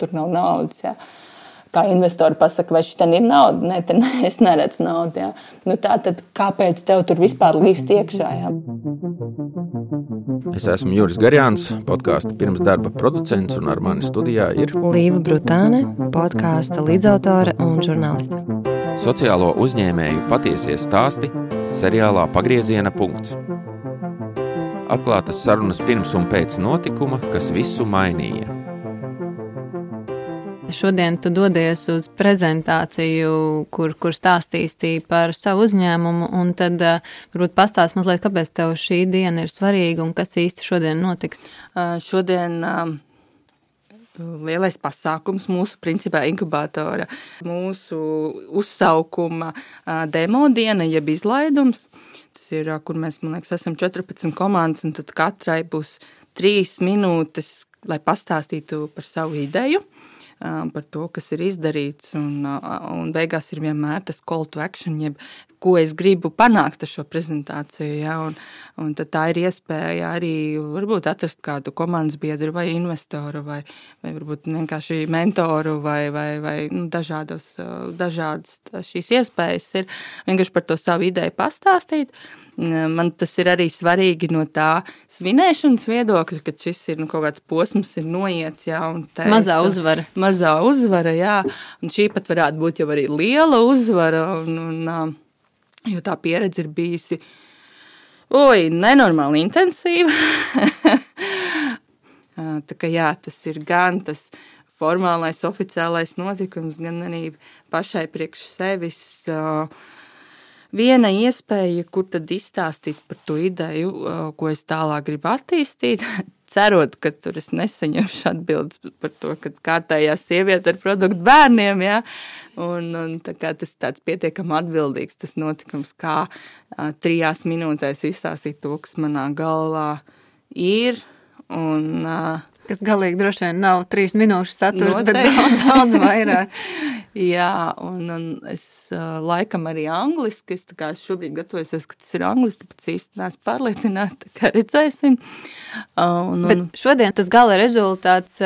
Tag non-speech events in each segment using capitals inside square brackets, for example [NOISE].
tur nav naudas. Ja. Kā investori pasakā, vai šī ir nauda? Nē, te, [LAUGHS] ne, es neredzu naudu. Ja. Nu, tā tad kāpēc tev tur vispār līst iekšā? Ja? Es esmu Juris Garjāns, podkāstu pirms darba producents, un ar mani studijā ir Līva Brutāne, podkāstu līdzautore un žurnāliste. Sociālo uzņēmēju patiesie stāsti seriālā Pagrieziena punkts. Atklātas sarunas pirms un pēc notikuma, kas visu mainīja. Šodien tu dodies uz prezentāciju, kur, kur stāstīsi par savu uzņēmumu, un tad uh, varbūt pastāst mazliet, kāpēc tev šī diena ir svarīga un kas īsti šodien notiks. Uh, šodien uh, lielais pasākums mūsu principā inkubatora, mūsu uzsaukuma demo diena, jeb izlaidums. Tas ir, kur mēs, man liekas, esam 14 komandas, un tad katrai būs trīs minūtes, lai pastāstītu par savu ideju par to, kas ir izdarīts. Un, un beigās ir vienmēr tas call to action, jeb ko es gribu panākt ar šo prezentāciju. Ja? Un, un tā ir iespēja arī varbūt atrast kādu komandas biedru vai investoru, vai, vai varbūt vienkārši mentoru, vai, vai, vai nu, dažādos, dažādas šīs iespējas ir vienkārši par to savu ideju pastāstīt. Man tas ir arī svarīgi no tā svinēšanas viedokļa, ka šis ir nu, kaut kāds posms, ir noiets. Jā, tēs, mazā uzvara. Mazā uzvara, jā. Un šī pat varētu būt jau arī liela uzvara. Un, un, Jo tā pieredze ir bijusi oi, nenormāli intensīva. [LAUGHS] tā kā jā, tas ir gan tas formālais, oficiālais notikums, gan arī pašai priekš sevis. Viena iespēja, kur tad izstāstīt par to ideju, ko es tālāk gribu attīstīt, [LAUGHS] cerot, ka tur es nesaņemšu atbildes par to, ka kārtējā sieviete ar produktu bērniem, ja, un, un tā kā tas tāds pietiekami atbildīgs tas notikums, kā a, trijās minūtēs izstāstīt to, kas manā galvā ir, un a, kas galīgi droši vien nav trīs minūšu saturs, Noteikti. bet daudz, daudz vairāk. [LAUGHS] Jā, un, un es laikam arī angliski, es, kā, es šobrīd gatavojos, ka tas ir angliski, bet īsti neesmu pārliecināta, kā redzēsim. Uh, un, bet šodien tas gala rezultāts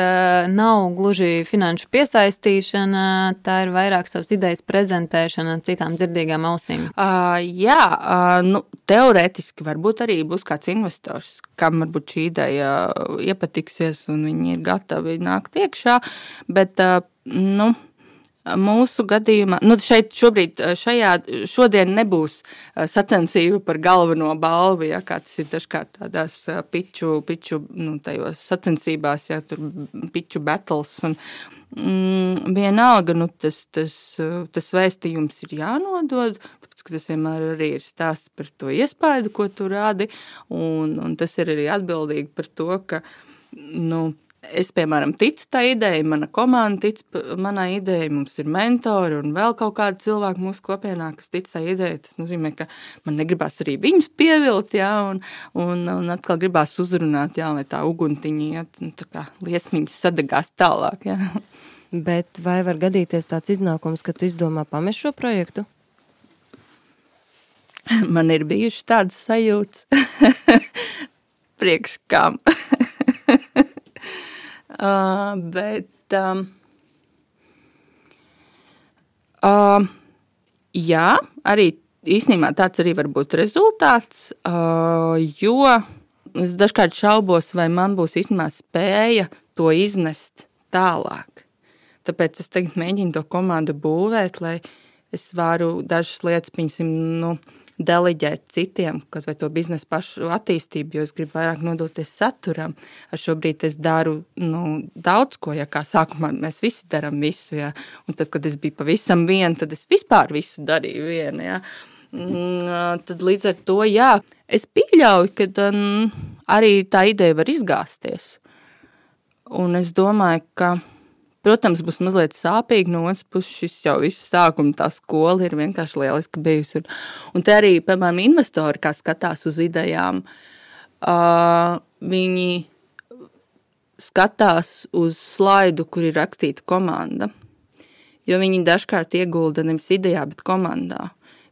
nav gluži finanšu piesaistīšana, tā ir vairāk savas idejas prezentēšana citām dzirdīgām ausīm. Uh, jā, uh, nu, teorētiski varbūt arī būs kāds investors, kam varbūt šī ideja iepatiksies un viņi ir gatavi nākt iekšā, bet, uh, nu, Mūsu gadījumā, nu šeit šobrīd, šajā, šodien nebūs sacensība par galveno balvu, ja, kā tas ir dažkārt tādās piču, piču nu, tajos sacensībās, ja tur piču battles. Un, mm, vienalga, nu, tas, tas, tas vēstījums ir jānodod, ka tas vienmēr arī ir stāsts par to iespaidu, ko tu rādi, un, un tas ir arī atbildīgi par to, ka, nu, es, piemēram, ticu tā idejai, mana komanda tic manai idejai, mums ir mentori un vēl kaut kādi cilvēki mūsu kopienā, kas tic tā idejai. Tas nozīmē, ka man negribas arī viņus pievilt, jā, un, un, un atkal gribās uzrunāt, jā, lai tā uguntiņa iet, nu, tā kā liesmiņas sadegās tālāk, jā. Bet vai var gadīties tāds iznākums, ka tu izdomā pamest šo projektu? Man ir bijuši tādas sajūtas, [LAUGHS] priekš kam. Uh, bet um, uh, jā, arī īstenībā tāds arī var būt rezultāts, uh, jo es dažkārt šaubos, vai man būs īstenībā spēja to iznest tālāk. Tāpēc es tagad mēģinu to komandu būvēt, lai es varu dažas lietas, piemēram, nu, deleģēt citiem, kaut vai to biznesa pašu attīstību, jo es gribu vairāk nodoties saturam. Ar šobrīd es daru nu, daudz ko, ja kā sākumā mēs visi darām visu, ja. un tad, kad es biju pavisam viena, tad es vispār visu darīju viena, ja. Mm, tad līdz ar to, jā, es pieļauju, ka um, arī tā ideja var izgāzties. Un es domāju, ka Protams, būs mazliet sāpīgi no otras puses. Šis jau viss sākuma tā skola ir vienkārši lieliski bijusi. Un, un te arī, piemēram, investori, kā skatās uz idejām, uh, viņi skatās uz slaidu, kur ir rakstīta komanda. Jo viņi dažkārt iegulda nevis idejā, bet komandā.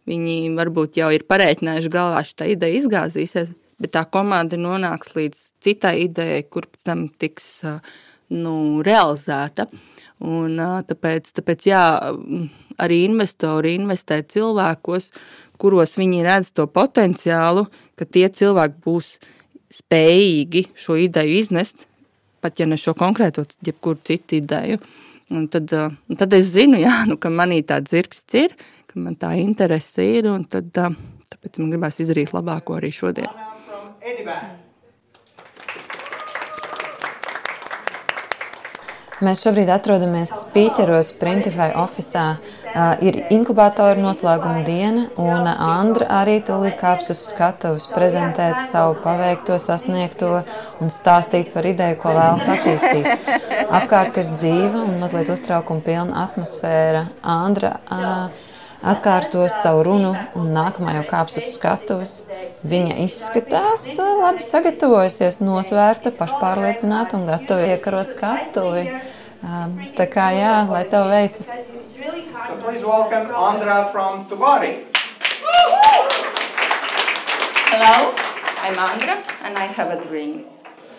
Viņi varbūt jau ir parēķinājuši galvā, tā ideja izgāzīsies, bet tā komanda nonāks līdz citai idejai, kur pēc tam tiks uh, nu, realizēta. Un, tāpēc, tāpēc jā, arī investori investē cilvēkos, kuros viņi redz to potenciālu, ka tie cilvēki būs spējīgi šo ideju iznest, pat ja ne šo konkrēto, tad jebkuru citu ideju. Un tad, tad es zinu, jā, nu, ka manī tāds zirgsts ir, ka man tā interese ir, un tad, tāpēc man gribās izdarīt labāko arī šodien. Mēs šobrīd atrodamies Spīķeros, Printify ofisā. Uh, ir inkubatora noslēguma diena, un Andra arī tūlīt kāps uz skatuves, prezentēt savu paveikto, sasniegto un stāstīt par ideju, ko vēlas attīstīt. Apkārt ir dzīva un mazliet uztraukuma pilna atmosfēra. Andra uh, atkārtos savu runu, un nākamā jau kāps uz skatuves. Viņa izskatās labi sagatavojusies, nosvērta, pašpārliecināta un gatava iekarot skatuvi. Tā kā jā, lai tev veicas. So please welcome Andra from Tuvari. Hello, I'm Andra and I have a dream.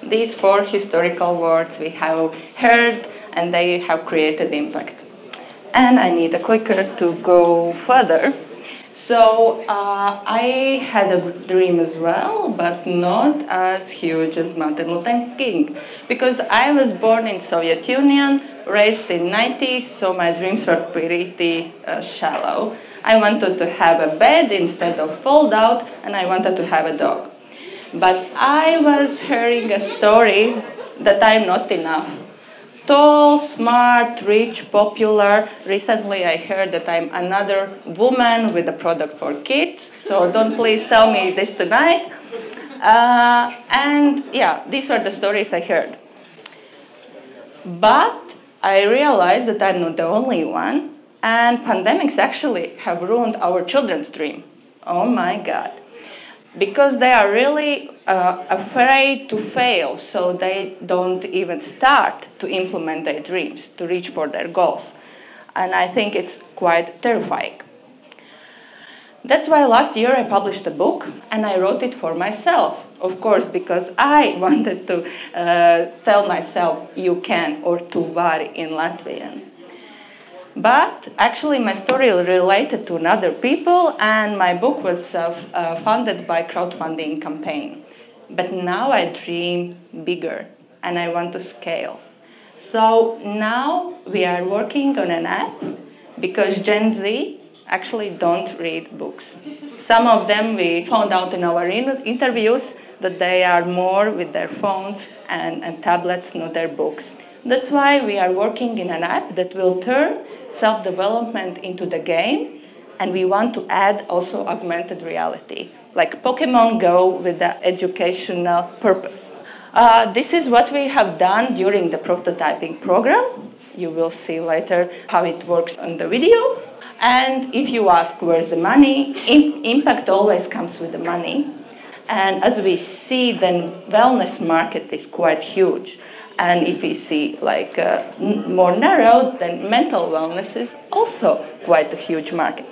These four historical words we have heard and they have created impact and I need a clicker to go further. So uh, I had a dream as well, but not as huge as Martin Luther King, because I was born in Soviet Union, raised in 90s, so my dreams were pretty uh, shallow. I wanted to have a bed instead of fold out, and I wanted to have a dog. But I was hearing stories that I'm not enough tall, smart, rich, popular. Recently, I heard that I'm another woman with a product for kids. So don't please tell me this tonight. Uh, and yeah, these are the stories I heard. But I realized that I'm not the only one, and pandemics actually have ruined our children's dream. Oh my God because they are really uh, afraid to fail, so they don't even start to implement their dreams, to reach for their goals. And I think it's quite terrifying. That's why last year I published a book and I wrote it for myself, of course, because I [LAUGHS] wanted to uh, tell myself you can or tu vari in Latvian. But actually, my story related to another people, and my book was uh, uh, funded by crowdfunding campaign. But now I dream bigger, and I want to scale. So now we are working on an app because Gen Z actually don't read books. Some of them we found out in our in- interviews that they are more with their phones and, and tablets, not their books. That's why we are working in an app that will turn self development into the game, and we want to add also augmented reality, like Pokemon Go with the educational purpose. Uh, this is what we have done during the prototyping program. You will see later how it works on the video. And if you ask where's the money, impact always comes with the money. And as we see, then wellness market is quite huge. And if we see like uh, more narrow, then mental wellness is also quite a huge market.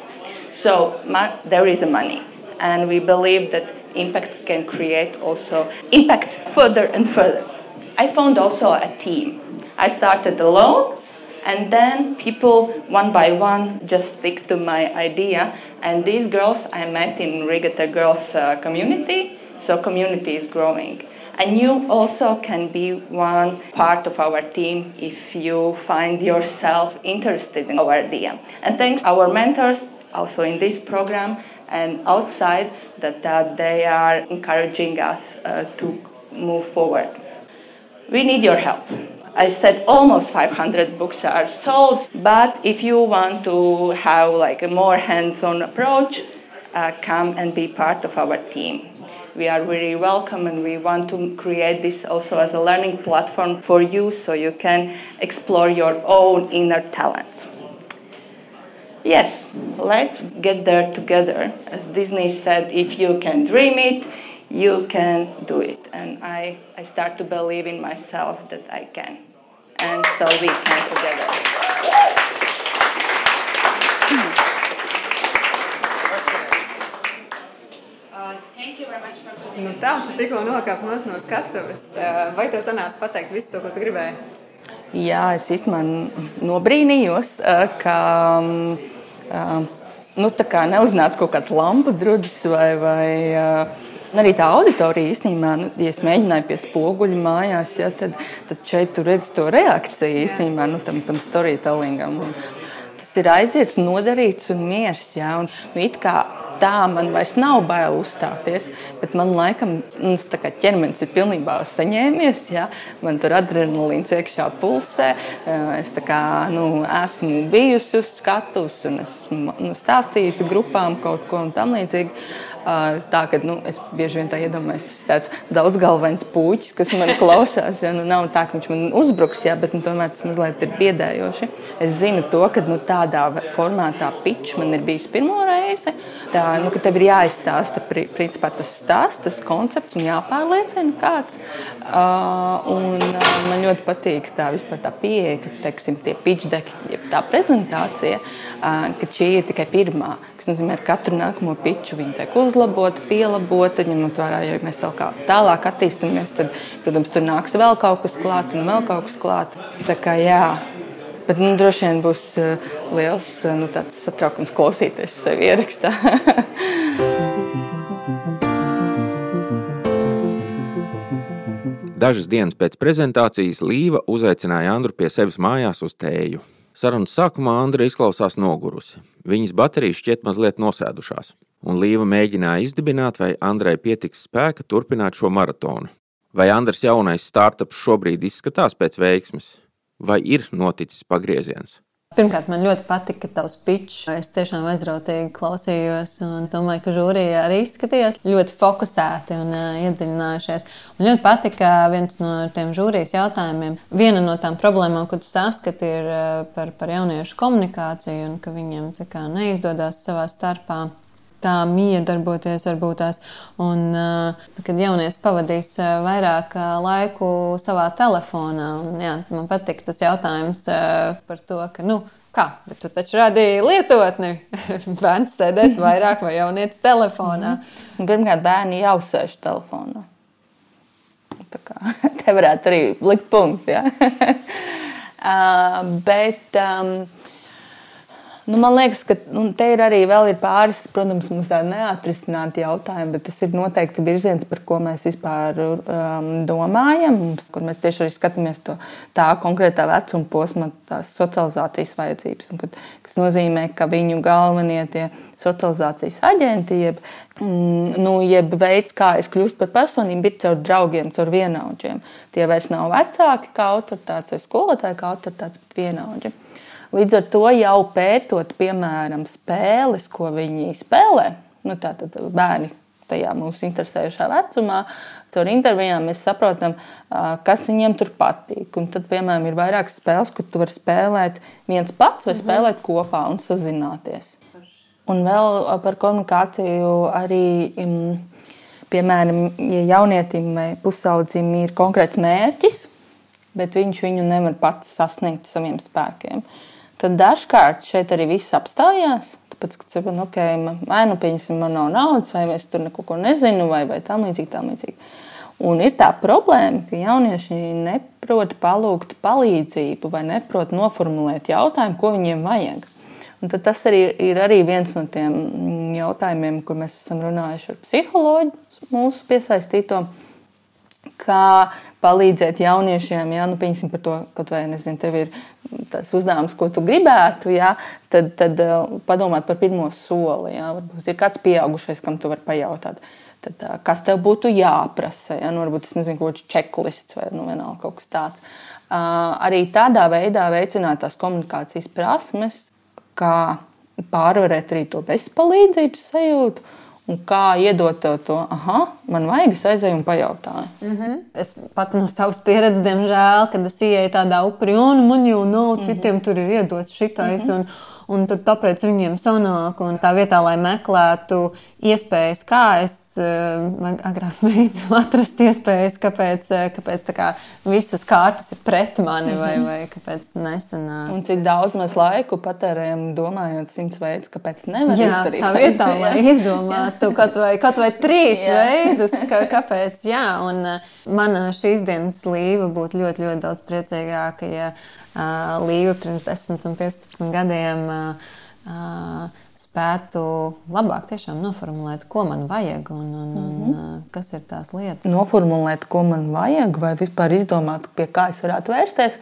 So there is a money, and we believe that impact can create also impact further and further. I found also a team. I started alone, and then people one by one just stick to my idea. And these girls I met in Regatta Girls uh, community, so community is growing. And you also can be one part of our team if you find yourself interested in our idea. And thanks our mentors also in this program and outside that, that they are encouraging us uh, to move forward. We need your help. I said almost 500 books are sold, but if you want to have like a more hands-on approach, uh, come and be part of our team we are really welcome and we want to create this also as a learning platform for you so you can explore your own inner talents. Yes, let's get there together. As Disney said, if you can dream it, you can do it. And I, I start to believe in myself that I can. And so we can together. Nu, tā, tu tikko nokāpi no skatuves. Vai tev sanāca pateikt visu to, ko tu gribēji? Jā, es īstenībā nobrīnījos, ka nu, neuznāca kaut kāds lampu drudzis vai. vai Arī tā auditorija īstenībā, nu, ja es mēģināju pie spoguļa mājās, ja, tad, tad šeit tur redz to reakciju īstenībā nu, tam, tam storytellingam. Un tas ir aizietis, nodarīts un miers. Ja, un, nu, tā man vairs nav bail uzstāties, bet man laikam tas ķermenis ir pilnībā saņēmies. Ja? Man tur adrenalīns iekšā pulsē. Es kā, nu, esmu bijusi uz skatuves un esmu nu, stāstījusi grupām kaut ko tamlīdzīgu. Tā ka nu, es bieži vien tā iedomājos, tas ir tāds daudzgalvains puķis, kas man klausās. Ja? Nu, nav tā, ka viņš man uzbruks, ja? bet nu, tomēr tas mazliet ir biedējoši. Es zinu to, ka nu, tādā formātā pitch man ir bijis pirmo reizi. Tā, nu, ka tev ir jāizstāsta principā, tas stāsts, tas koncepts un jāpārliecina kāds. Uh, un, uh, man ļoti patīk tā, tā pieeja, ka teiksim, tie pitch deki, tā prezentācija, uh, ka šī ir tikai pirmā kas nozīmē, ka katru nākamo piču viņa tiek uzlabota, pielabota, ņemot vērā, ja mēs vēl kā tālāk attīstāmies, tad, protams, tur nāks vēl kaut kas klāt un vēl kaut kas klāt. Tā kā jā. Bet nu, droši vien būs uh, liels uh, nu, satraukums klausīties sevi ierakstā. [LAUGHS] Dažas dienas pēc prezentācijas Līva uzaicināja Andru pie sevis mājās uz tēju. Sarunas sākumā Andra izklausās nogurusi. Viņas baterijas šķiet mazliet nosēdušās, un Līva mēģināja izdibināt, vai Andrai pietiks spēka turpināt šo maratonu. Vai Andras jaunais startups šobrīd izskatās pēc veiksmes, vai ir noticis pagrieziens? Pirmkārt, man ļoti patika tavs pitch. Es tiešām aizrautīgi klausījos, un domāju, ka žūrija arī izskatījās ļoti fokusēti un uh, iedziļinājušies. Man ļoti patika viens no tiem žūrijas jautājumiem. Viena no tām problēmām, ko tu saskati, ir uh, par, par jauniešu komunikāciju un ka viņiem kā, neizdodas savā starpā tā miedarboties varbūt tās. Un, kad jaunietis pavadīs vairāk laiku savā telefonā, un, jā, man patīk tas jautājums par to, ka, nu, kā, bet tu taču radīji lietotni. [LAUGHS] Bērns sēdēs vairāk vai jaunietis telefonā. -hmm. Pirmkārt, bērni jau sēž telefonā. Tā kā [LAUGHS] te varētu arī likt punktu. Uh, [LAUGHS] bet um, Nu, man liekas, ka nu, te ir arī ir pāris, protams, mums tādi neatrisināti jautājumi, bet tas ir noteikti virziens, par ko mēs vispār um, domājam, kur mēs tieši arī skatāmies to tā konkrētā vecuma posma, tās socializācijas vajadzības. Kad, kas nozīmē, ka viņu galvenie tie socializācijas aģenti, jeb, mm, nu, jeb veids, kā es kļūstu par personību, ir caur draugiem, caur vienaudžiem. Tie vairs nav vecāki kā autoritātes vai skolotāji kā autoritātes, bet vienaudži. Līdz ar to jau pētot, piemēram, spēles, ko viņi spēlē, nu, tātad bērni tajā mūsu interesējošā vecumā, caur intervijām mēs saprotam, kas viņiem tur patīk. Un tad, piemēram, ir vairākas spēles, kur tu vari spēlēt viens pats vai mhm. spēlēt kopā un sazināties. Un vēl par komunikāciju arī. Piemēram, ja jaunietim vai pusaudzim ir konkrēts mērķis, bet viņš viņu nevar pats sasniegt saviem spēkiem. Uh, tad dažkārt šeit arī viss apstājās. Tāpēc, ka cilvēki, nu, okay, vai nu pieņemsim, man nav naudas, vai es tur neko nezinu, vai, vai tā līdzīgi, tā līdzīgi. Un ir tā problēma, ka jaunieši neprot palūgt palīdzību vai neprot noformulēt jautājumu, ko viņiem vajag. Un tas arī ir arī viens no tiem jautājumiem, kur mēs esam runājuši ar psiholoģiju, mūsu piesaistīto kā palīdzēt jauniešiem, ja nu, piemēram, par to, ka, vai nezinu, tev ir tas uzdevums, ko tu gribētu, ja, tad, tad uh, padomāt par pirmo soli. Ja. Varbūt ir kāds pieaugušais, kam tu vari pajautāt. Tad, uh, kas tev būtu jāprasa? Ja? Nu, varbūt tas nezinu, kaut kāds checklists vai nu, vienalga, kaut kas tāds. Uh, arī tādā veidā veicināt tās komunikācijas prasmes, kā pārvarēt arī to bezpalīdzības sajūtu Un kā iedot tev to, ah, man vajag, es aizēju un pajautāju. Mm -hmm. Es pat no savas pieredzes, diemžēl, kad es ienāku tādā upurī, un man jau nav, mm -hmm. citiem tur ir iedots šitais. Mm -hmm. un, un tad tāpēc viņiem sanāk, un tā vietā, lai meklētu iespējas, kā es uh, agrāk [LAUGHS] mēģināju atrast iespējas, kāpēc, uh, kāpēc kā visas kārtas ir pret mani vai, vai kāpēc nesen. Uh... Un cik daudz mēs laiku patērējam domājot simts veidus, kāpēc nevar jā, izdarīt. Tā vietā, lai [LAUGHS] izdomātu kaut vai, kaut vai trīs jā. veidus, kā, kāpēc. Jā, un mana šīs dienas līva būtu ļoti, ļoti daudz priecīgāka, ja līva pirms 10 un 15 gadiem. Uh, spētu labāk tiešām noformulēt, ko man vajag un, un, un mm -hmm. kas ir tās lietas. Noformulēt, ko man vajag, vai vispār izdomāt, pie kā es varētu vērsties.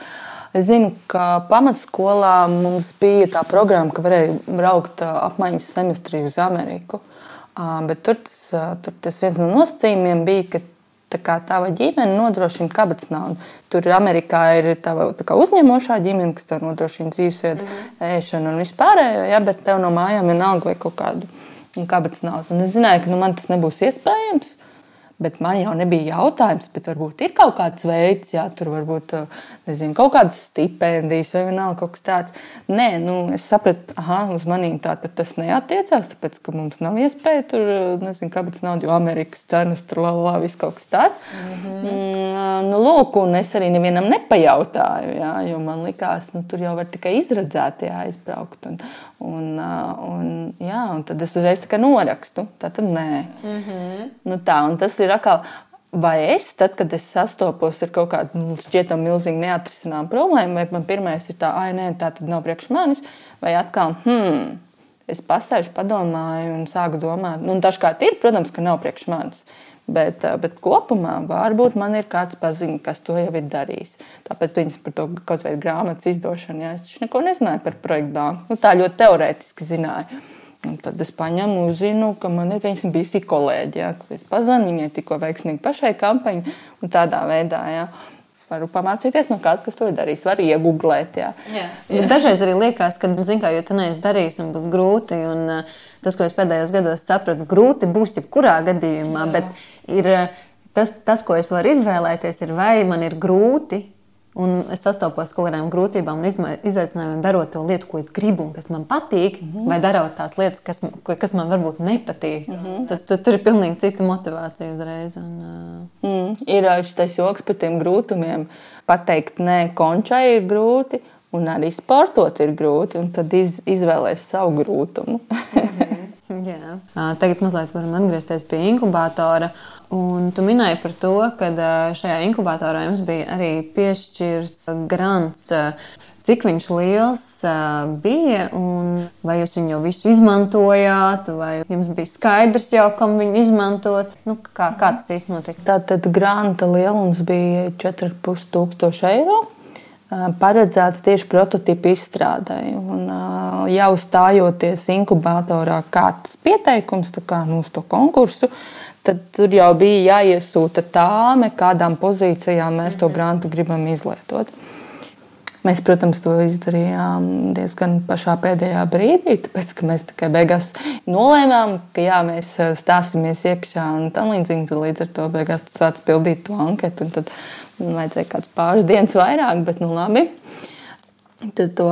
Es zinu, ka pamatskolā mums bija tā programma, ka varēja braukt apmaiņas semestrī uz Ameriku. Bet tur tas, tur tas viens no nosacījumiem bija, ka Tā kā tava ģimene nodrošina kabatas naudu. Tur Amerikā ir tava uzņemošā ģimene, kas tev nodrošina dzīvesvietu, mm ēšanu un vispārējo, ja, bet tev no mājām vienalga vai kaut kādu kabatas naudu. Un es zināju, ka nu, man tas nebūs iespējams. Bet man jau nebija jautājums, bet varbūt ir kaut kāds veids, jā, tur varbūt nezinu, kaut kādas stipendijas vai vienalga kaut kas tāds. Nē, nu, es sapratu, ka uz maniem tā tas neatiecās, tāpēc ka mums nav iespēja tur, nezinu, kāpēc nav, jo Amerikas cenas tur lalā, viss kaut kas tāds. Mm -hmm. mm, nu, lūk, un es arī nevienam nepajautāju, jā, jo man likās, nu, tur jau var tikai izredzēt, jā, aizbraukt. Un, un, un, jā, un tad es uzreiz norakstu. Tā tad nē. Mm -hmm. nu, tā, tas ir atkal. Vai es, tad, kad es sastopos ar kaut kādu nu, šķietami milzīgu neatrisināmu problēmu, vai man pirmais ir tā, ah, nē, tā tad nav priekš manis, vai atkal, hmm, es pasēžu, padomāju un sāku domāt. Nu, dažkārt ir, protams, ka nav priekš manis. Bet, bet kopumā varbūt man ir kāds paziņas, kas to jau ir darījis. Tāpēc viņas par to kaut kādu grāmatas izdošanu, jā, es neko nezināju par projektu banku. Nu, tā ļoti teorētiski zināju. Un tad es paņemu, uzzinu, ka man ir bijusi kolēģi, ja, kur es pazinu, viņai tikko veiksmīgi pašai kampaņai un tādā veidā. Ja. Varu pamācīties no kāda, kas to ir darījis. Var iegūglēt. Jā. Jā. Jā. Dažreiz arī liekas, ka, zin, kā, jo tu neesi darījis, un būs grūti. Un, tas, ko es pēdējos gados sapratu, grūti būs jebkurā gadījumā. Jā. Bet ir, tas, tas, ko es varu izvēlēties, ir vai man ir grūti Un es sastopos ar kaut kādām grūtībām un izaicinājumiem, darot to lietu, ko es gribu un kas man patīk, mm -hmm. vai darot tās lietas, kas, kas man varbūt nepatīk. Mm -hmm. tad, tad tur ir pilnīgi cita motivācija uzreiz. Un, uh... mm, ir šis joks par tiem grūtumiem. Pateikt, nē, končai ir grūti, un arī sportot ir grūti, un tad iz, izvēlēties savu grūtumu. mm [LAUGHS] -hmm. Jā. Tagad mazliet varam atgriezties pie inkubatora. Un tu minēji par to, ka šajā inkubatorā jums bija arī piešķirts grants. Cik viņš liels bija, un vai jūs viņu jau visu izmantojāt, vai jums bija skaidrs jau, kam viņu izmantot? Nu, kā, kā tas īstenībā notika? Tātad granta lielums bija 4,5 tūkstoši eiro paredzēts tieši prototypu izstrādē. Un, jau stājoties inkubatorā, kāds pieteikums kā, nu, uz to konkursu, tad tur jau bija jāiesūta tāme, kādām pozīcijām mēs to mhm. grantu gribam izlietot. Mēs, protams, to izdarījām diezgan pašā pēdējā brīdī, tāpēc ka mēs tikai beigās nolēmām, ka jā, mēs stāsimies iekšā un tā līdzīgi. Līdz ar to beigās tu sāc pildīt to anketu, un tad vajadzēja kāds pāris dienas vairāk, bet nu labi. Tad to,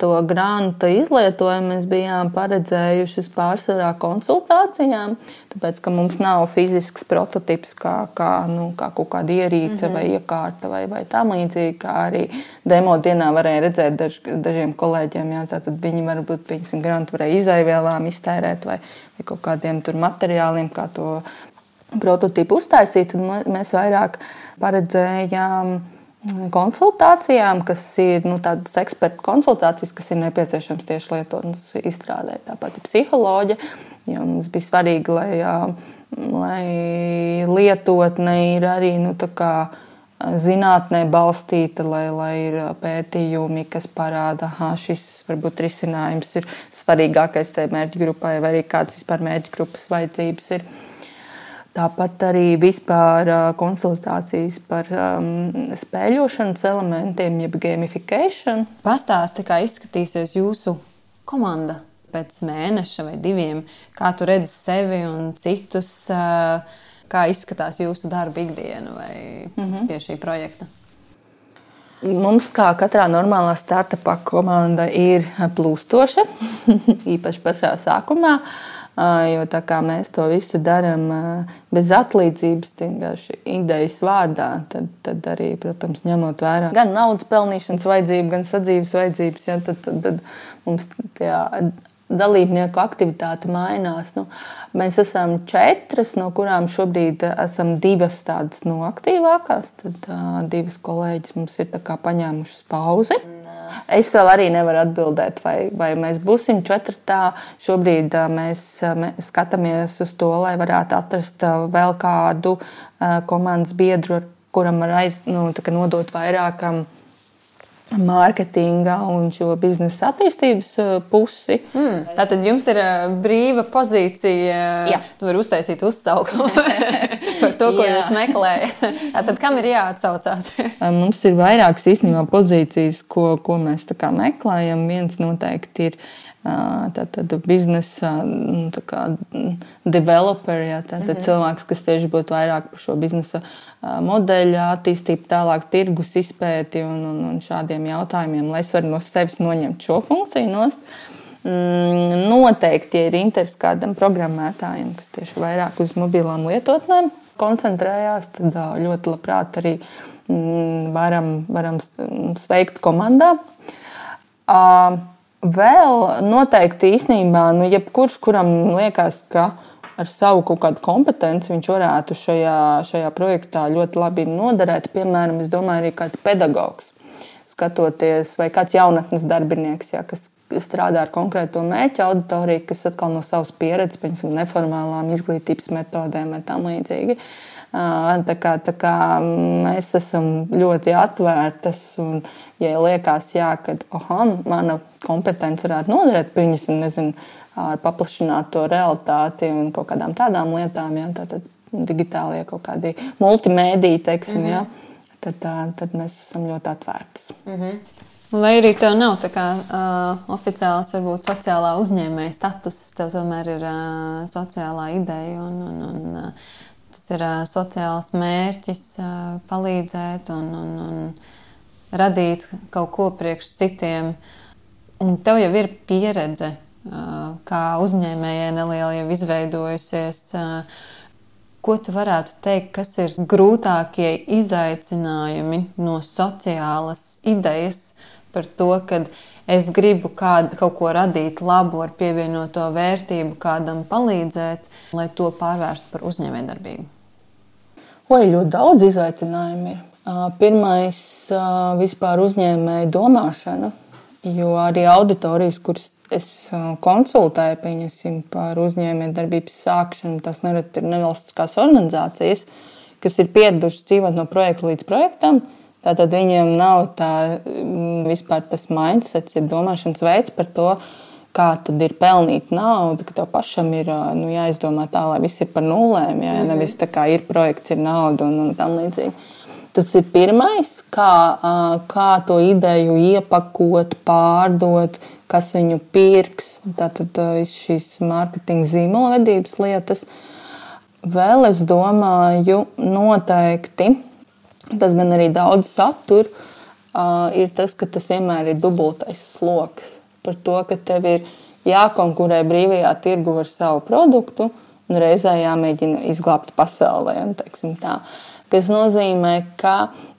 to grāmatu izlietojumu mēs bijām paredzējuši pārsvarā konsultācijām, tāpēc ka mums nav fizisks prototyps, kā, kā, nu, kā kaut kāda ierīce mm -hmm. vai iekārta vai, vai tā līdzīga. Kā arī demo dienā varēja redzēt daž, dažiem kolēģiem, jā, tātad viņi varbūt piemēram grāmatu varēja izaivielām iztērēt vai, vai kaut kādiem tur materiāliem, kā to prototypu uztaisīt. Tad mēs vairāk paredzējām konsultācijām, kas ir nu, tādas ekspertu konsultācijas, kas ir nepieciešamas tieši lietotnes izstrādē. Tāpat ir psiholoģija, jo mums bija svarīgi, lai, lai lietotne ir arī nu, zinātnē balstīta, lai, lai ir pētījumi, kas parāda, ka šis varbūt risinājums ir svarīgākais tajā mērķa grupai, vai arī kādas vispār mērķa grupas vajadzības ir. Tāpat arī vispār konsultācijas par um, spēļošanas elementiem, jeb gamification. Pastāsti, kā izskatīsies jūsu komanda pēc mēneša vai diviem, kā tu redzi sevi un citus, kā izskatās jūsu darba ikdiena vai mm -hmm. pie šī projekta. Mums, kā katrā normālā startupā, komanda ir plūstoša, [LAUGHS] īpaši pašā sākumā. Uh, Jo tā kā mēs to visu darām bez atlīdzības, vienkārši idejas vārdā, tad, tad arī, protams, ņemot vērā gan naudas pelnīšanas vajadzību, gan sadzīves vajadzības, ja, tad, tad, tad mums tajā dalībnieku aktivitāte mainās. Nu, mēs esam četras, no kurām šobrīd esam divas tādas no aktīvākās. Tad uh, divas kolēģis mums ir paņēmušas pauzi. Es vēl arī nevaru atbildēt, vai, vai mēs būsim četrtā. Šobrīd mēs, mēs skatāmies uz to, lai varētu atrast vēl kādu komandas biedru, kuram var aiz, nu, nodot vairāk mārketinga un šo biznesa attīstības pusi. Mm. Tātad jums ir brīva pozīcija. Jā. Tu vari uztaisīt uzsaukumu [LAUGHS] par to, ko Jā. jūs meklējat. [LAUGHS] Tātad kam ir jāatsaucās? [LAUGHS] Mums ir vairākas īstenībā pozīcijas, ko, ko mēs meklējam. Viens noteikti ir tātad biznesa nu, tā developeri, jā, tātad mm -hmm. cilvēks, kas tieši būtu vairāk par šo biznesa modeļu attīstību, tālāk tirgus izpēti un, un, un šādiem jautājumiem, lai es varu no sevis noņemt šo funkciju nost. Mm, noteikti, ja ir interesi kādam programmētājam, kas tieši vairāk uz mobilām lietotnēm koncentrējās, tad ļoti labprāt arī mm, varam, varam sveikt komandā. Vēl noteikti īstenībā, nu, jebkurš, kuram liekas, ka ar savu kaut kādu kompetenci viņš varētu šajā, šajā projektā ļoti labi noderēt. Piemēram, es domāju, arī kāds pedagogs, skatoties, vai kāds jaunatnes darbinieks, ja, kas strādā ar konkrēto mērķa auditoriju, kas atkal no savas pieredzes, piemēram, neformālām izglītības metodēm vai tam līdzīgi. Tā kā, tā kā mēs esam ļoti atvērtas, un, ja liekas, jā, ka mana kompetence varētu noderēt, pieņemsim, nezinu, ar paplašināto realitāti un kaut kādām tādām lietām, jā, tātad digitālie kaut kādi multimēdiji, teiksim, mm -hmm. jā, tad, tā, tad mēs esam ļoti atvērtas. Mm -hmm. Lai arī tev nav tā kā uh, oficiāls, varbūt sociālā uzņēmēja status, tev tomēr ir uh, sociālā ideja un, un, un uh, tas ir uh, sociāls mērķis uh, palīdzēt un, un, un radīt kaut ko priekš citiem. Un tev jau ir pieredze, uh, kā uzņēmējai neliela jau izveidojusies. Uh, ko tu varētu teikt, kas ir grūtākie izaicinājumi no sociālas idejas par to, ka es gribu kādu, kaut ko radīt labu ar pievienoto vērtību, kādam palīdzēt, lai to pārvērstu par uzņēmējdarbību? Oi, ļoti daudz izaicinājumu ir. Pirmais - vispār uzņēmēja domāšana, jo arī auditorijas, kuras es konsultēju, pieņemsim par uzņēmējdarbības sākšanu, tas nereti ir nevalstiskās organizācijas, kas ir pieradušas dzīvot no projekta līdz projektam. Tātad viņiem nav tā mm, vispār tas mindsets, jeb domāšanas veids par to, kā tad ir pelnīt naudu, ka tev pašam ir nu, jāizdomā tā, lai viss ir par nulēm, ja, -hmm. nevis tā kā ir projekts, ir nauda un, un tam līdzīgi. Tas ir pirmais, kā, kā to ideju iepakot, pārdot, kas viņu pirks. Tātad šīs mārketinga zīmolvedības lietas. Vēl es domāju, noteikti Tas gan arī daudz satura, uh, ir tas, ka tas vienmēr ir dubultais sloks. Par to, ka tev ir jākonkurē brīvajā tirgu ar savu produktu un reizē jāmēģina izglābt pasaulē. Tas nozīmē, ka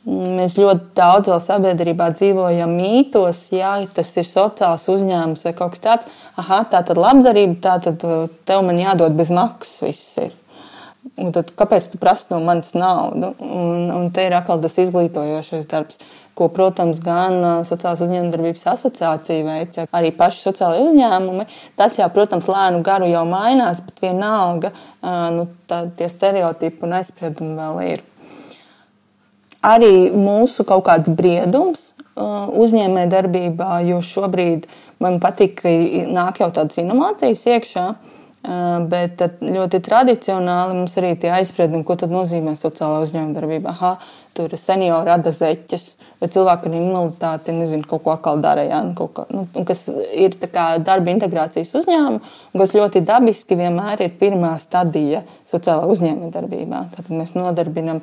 mēs ļoti daudz vēl sabiedrībā dzīvojam mītos, ja tas ir sociāls uzņēmums vai kaut kas tāds. Aha, tā tad labdarība, tā tad tev man jādod bez maksas viss ir. Un tad, kāpēc tu prasi no manis naudu? Un, un te ir atkal tas izglītojošais darbs, ko, protams, gan Sociālās uzņēmējdarbības asociācija veic, arī paši sociālai uzņēmumi. Tas jau, protams, lēnu garu jau mainās, bet vienalga nu, tā, tie stereotipi un aizspriedumi vēl ir. Arī mūsu kaut kāds briedums uzņēmējdarbībā, jo šobrīd man patīk, ka nāk jau tādas inovācijas iekšā. Bet ļoti tradicionāli mums arī tie aizspriedumi, ko nozīmē sociālā uzņēmējdarbība. Aha, tur seniori rada zeķes, vai cilvēki ar invaliditāti nezinu, kaut ko atkal dara. Ja? Nu, nu, kas ir darba integrācijas uzņēmuma, un kas ļoti dabiski vienmēr ir pirmā stadija sociālā uzņēmējdarbībā. Tad mēs nodarbinam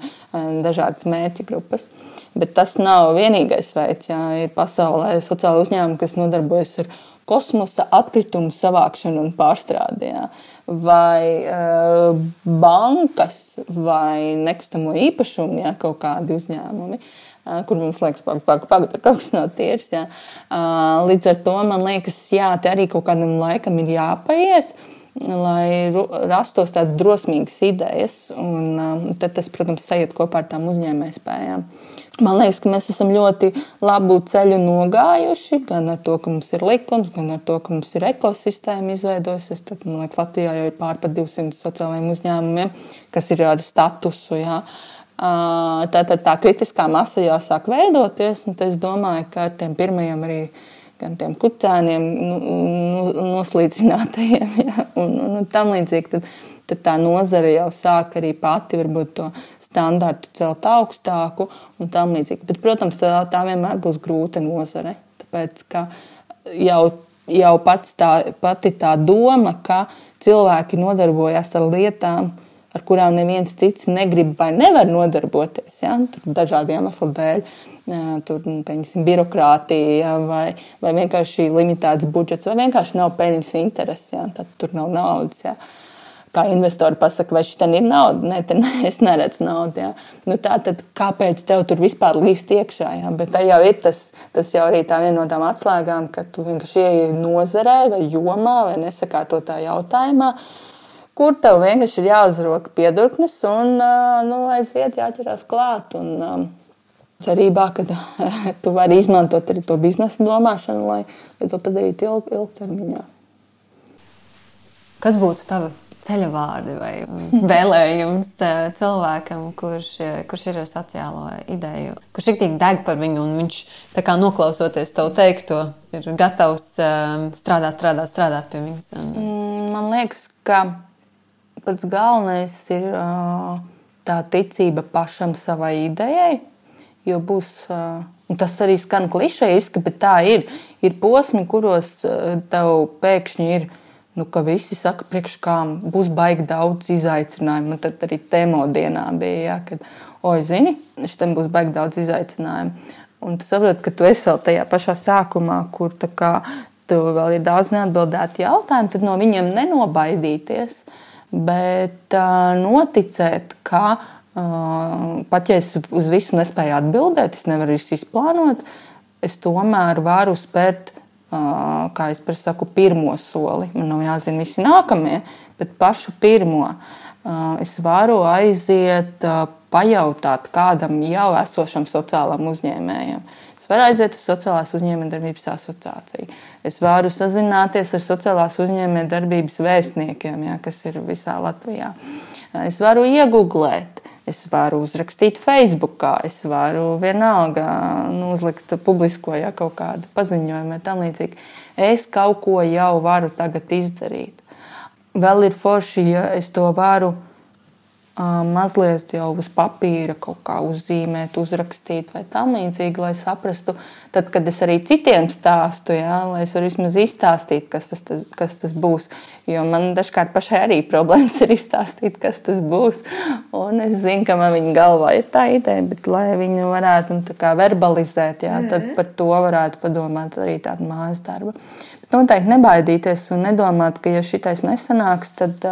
dažādas mērķa grupas. Bet tas nav vienīgais veids. Jā. Ir pasaulē sociāla uzņēmuma, kas nodarbojas ar kosmosa atkritumu savākšanu un pārstrādi. Jā. Vai uh, bankas, vai nekustamo īpašumu, jā, kaut kādi uzņēmumi. Uh, kur mums liekas, ka pag, pag, kaut kas nav tīrs. Jā. Uh, līdz ar to man liekas, jā, te arī kaut kādam laikam ir jāpaies. Lai rastos tādas drosmīgas idejas, un um, tad tas, protams, sajiet kopā ar tām uzņēmējspējām. Uh, Man liekas, ka mēs esam ļoti labu ceļu nogājuši. Gan ar to, ka mums ir likums, gan ar to, ka mums ir ekosistēma izveidojusies. Tad, man liekas, Latvijā jau ir pār 200 sociālajiem uzņēmumiem, kas ir ar statusu. Jā. Tātad tā kritiskā masa jāsāk veidoties. Es domāju, ka ar tiem pirmajiem arī gan tiem kucēniem, nu, nu, noslīdinātajiem [LAUGHS] ja, un, un, un tam līdzīgi. Tad, tad tā nozare jau sāk arī pati varbūt to standartu celt augstāku un tam līdzīgi. Bet, protams, tā, tā vienmēr būs grūta nozare. Tāpēc, ka jau, jau pats tā, pati tā doma, ka cilvēki nodarbojas ar lietām, ar kurām neviens cits negrib vai nevar nodarboties, ja? tur dažādu iemeslu dēļ. Tur pieņemsim, birokrātija, vai, vai vienkārši limitēts budžets, vai vienkārši nav peļņas interesi. Ja? Tad tur nav naudas. Ja? Uh, kā investori pasakā, vai šī ir nauda. Nē, ne, [LAUGHS] es neredzu naudu. Jā. Nu, tā tad kāpēc tev tur vispār līst iekšā? Jā? Bet tā jau ir tas, tas jau arī tā viena no tām atslēgām, ka tu vienkārši ieeji nozarē vai jomā vai nesakārtotā jautājumā. Kur tev vienkārši ir jāuzroka piedurknes un nu, aiziet, jāķerās klāt. Un, cerībā, ka [LAUGHS] tu vari izmantot arī to biznesa domāšanu, lai, lai to padarītu ilg, ilgtermiņā. Kas būtu tava ceļa vārdi vai [LAUGHS] vēlējums eh, cilvēkam, kurš, eh, kurš ir ar sociālo ideju, kurš ir tik deg par viņu un viņš kā noklausoties tev teikto, ir gatavs eh, strādāt, strādāt, strādāt pie viņas. Mm, man liekas, ka pats galvenais ir tā ticība pašam savai idejai, jo būs. Un tas arī skan klišejiski, bet tā ir. Ir posmi, kuros tev pēkšņi ir ielikās nu, ka visi saka, priekš kā būs baigi daudz izaicinājumu. Man tad arī temo dienā bija, ja, kad, oi, zini, šitam būs baigi daudz izaicinājumu. Un tu saproti, ka tu esi vēl tajā pašā sākumā, kur kā, tu vēl ir daudz neatbildētu jautājumu, tad no viņiem nenobaidīties, bet uh, noticēt, ka uh, pat ja es uz visu nespēju atbildēt, es nevaru visu izplānot, es tomēr varu spērt kā es saku, pirmo soli. Man nav jāzina visi nākamie, bet pašu pirmo. Es varu aiziet, pajautāt kādam jau esošam sociālam uzņēmējam. Es varu aiziet uz Sociālās uzņēmējdarbības asociāciju. Es varu sazināties ar sociālās uzņēmējdarbības vēstniekiem, ja, kas ir visā Latvijā. Es varu iegūglēt, Es varu uzrakstīt Facebook, es varu vienalga nu, uzlikt publisko ja, kaut kādu paziņojumu, tam līdzīgi. Es kaut ko jau varu tagad izdarīt. Vēl ir forši, ja es to varu mazliet jau uz papīra kaut kā uzzīmēt, uzrakstīt vai tam līdzīgi, lai saprastu, tad, kad es arī citiem stāstu, jā, lai es varu vismaz izstāstīt, kas tas, tas, kas tas būs. Jo man dažkārt pašai arī [LAUGHS] problēmas ir izstāstīt, kas tas būs. Un es zinu, ka man viņa galvā ir tā ideja, bet lai viņu varētu nu, verbalizēt, jā, tad mhm. par to varētu padomāt arī tādu mājas darbu noteikti nebaidīties un nedomāt, ka, ja šitais nesanāks, tad,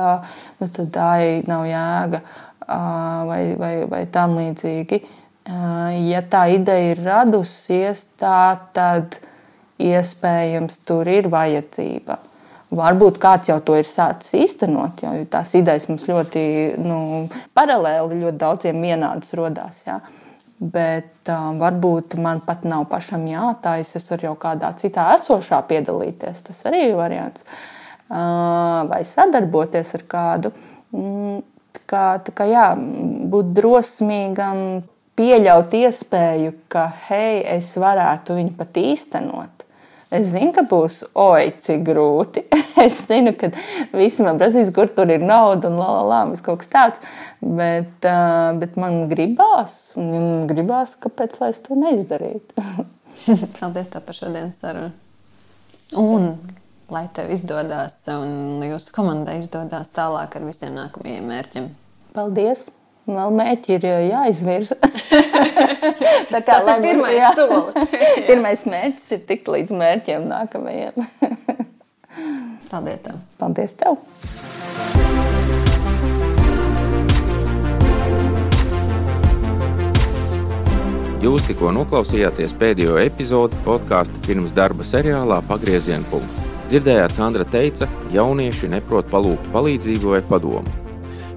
nu, tad tā nav jēga vai, vai, vai tam līdzīgi. Ja tā ideja ir radusies, tā tad iespējams tur ir vajadzība. Varbūt kāds jau to ir sācis īstenot, jo tās idejas mums ļoti nu, paralēli, ļoti daudziem vienādas radās. Ja? Bet um, varbūt man pat nav pašam jātājas, es varu jau kādā citā esošā piedalīties. Tas arī ir variants. Uh, vai sadarboties ar kādu. Mm, kā, kā, jā, būt drosmīgam, pieļaut iespēju, ka hei, es varētu viņu pat īstenot. Es zinu, ka būs oi, cik grūti. [LAUGHS] es zinu, ka visi man prasīs, kur tur ir nauda un vis kaut kas tāds. Bet, uh, bet man gribās, man gribās, kāpēc lai es to neizdarītu. [LAUGHS] Paldies par šodienas sarunu. Un lai tev izdodas, un jūsu komandai izdodas tālāk ar visiem nākamajiem mērķiem. Paldies! Vēl mērķi ir jāizvirza. [LAUGHS] Tā kā, Tas ir pirmais jā. solis. [LAUGHS] pirmais mērķis ir tikt līdz mērķiem nākamajiem. [LAUGHS] Paldies tev! Paldies tev! Jūs tikko noklausījāties pēdējo epizodi podkāstu pirms darba seriālā Pagrieziena punkts. Dzirdējāt, kā Andra teica, jaunieši neprot palūgt palīdzību vai padomu.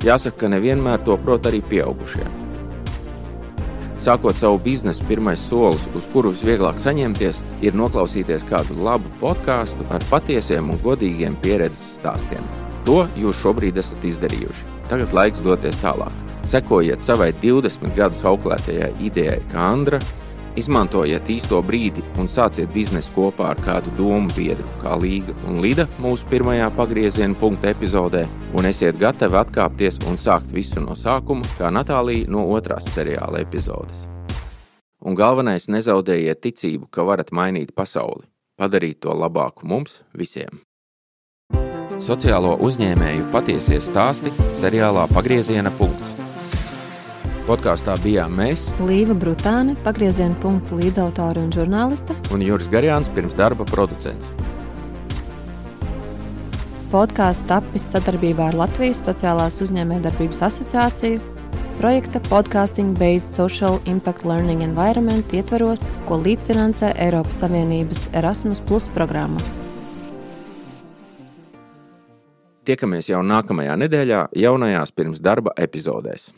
Jāsaka, ka nevienmēr to prot arī pieaugušie. Sākot savu biznesu, pirmais solis, uz kuru visvieglāk saņemties, ir noklausīties kādu labu podkāstu ar patiesiem un godīgiem pieredzes stāstiem. To jūs šobrīd esat izdarījuši. Tagad laiks doties tālāk. Sekojiet savai 20 gadus auklētajai idejai, kā Andra, izmantojiet īsto brīdi un sāciet biznesu kopā ar kādu domu biedru, kā Līga un Lida mūsu pirmajā pagrieziena punkta epizodē, un esiet gatavi atkāpties un sākt visu no sākuma, kā Natālija no otrās seriāla epizodes. Un galvenais, nezaudējiet ticību, ka varat mainīt pasauli, padarīt to labāku mums visiem. Sociālo uzņēmēju patiesie stāsti seriālā Pagrieziena punkts. Podkāstā bijām mēs, Līva Brutāne, pagrieziena punkts līdzautore un žurnāliste, un Juris Garjāns, pirms darba producents. Podkāsts tapis sadarbībā ar Latvijas Sociālās uzņēmējdarbības asociāciju, projekta Podcasting Based Social Impact Learning Environment ietvaros, ko līdzfinansē Eiropas Savienības Erasmus Plus programma. Tiekamies jau nākamajā nedēļā, jaunajās pirms darba epizodēs.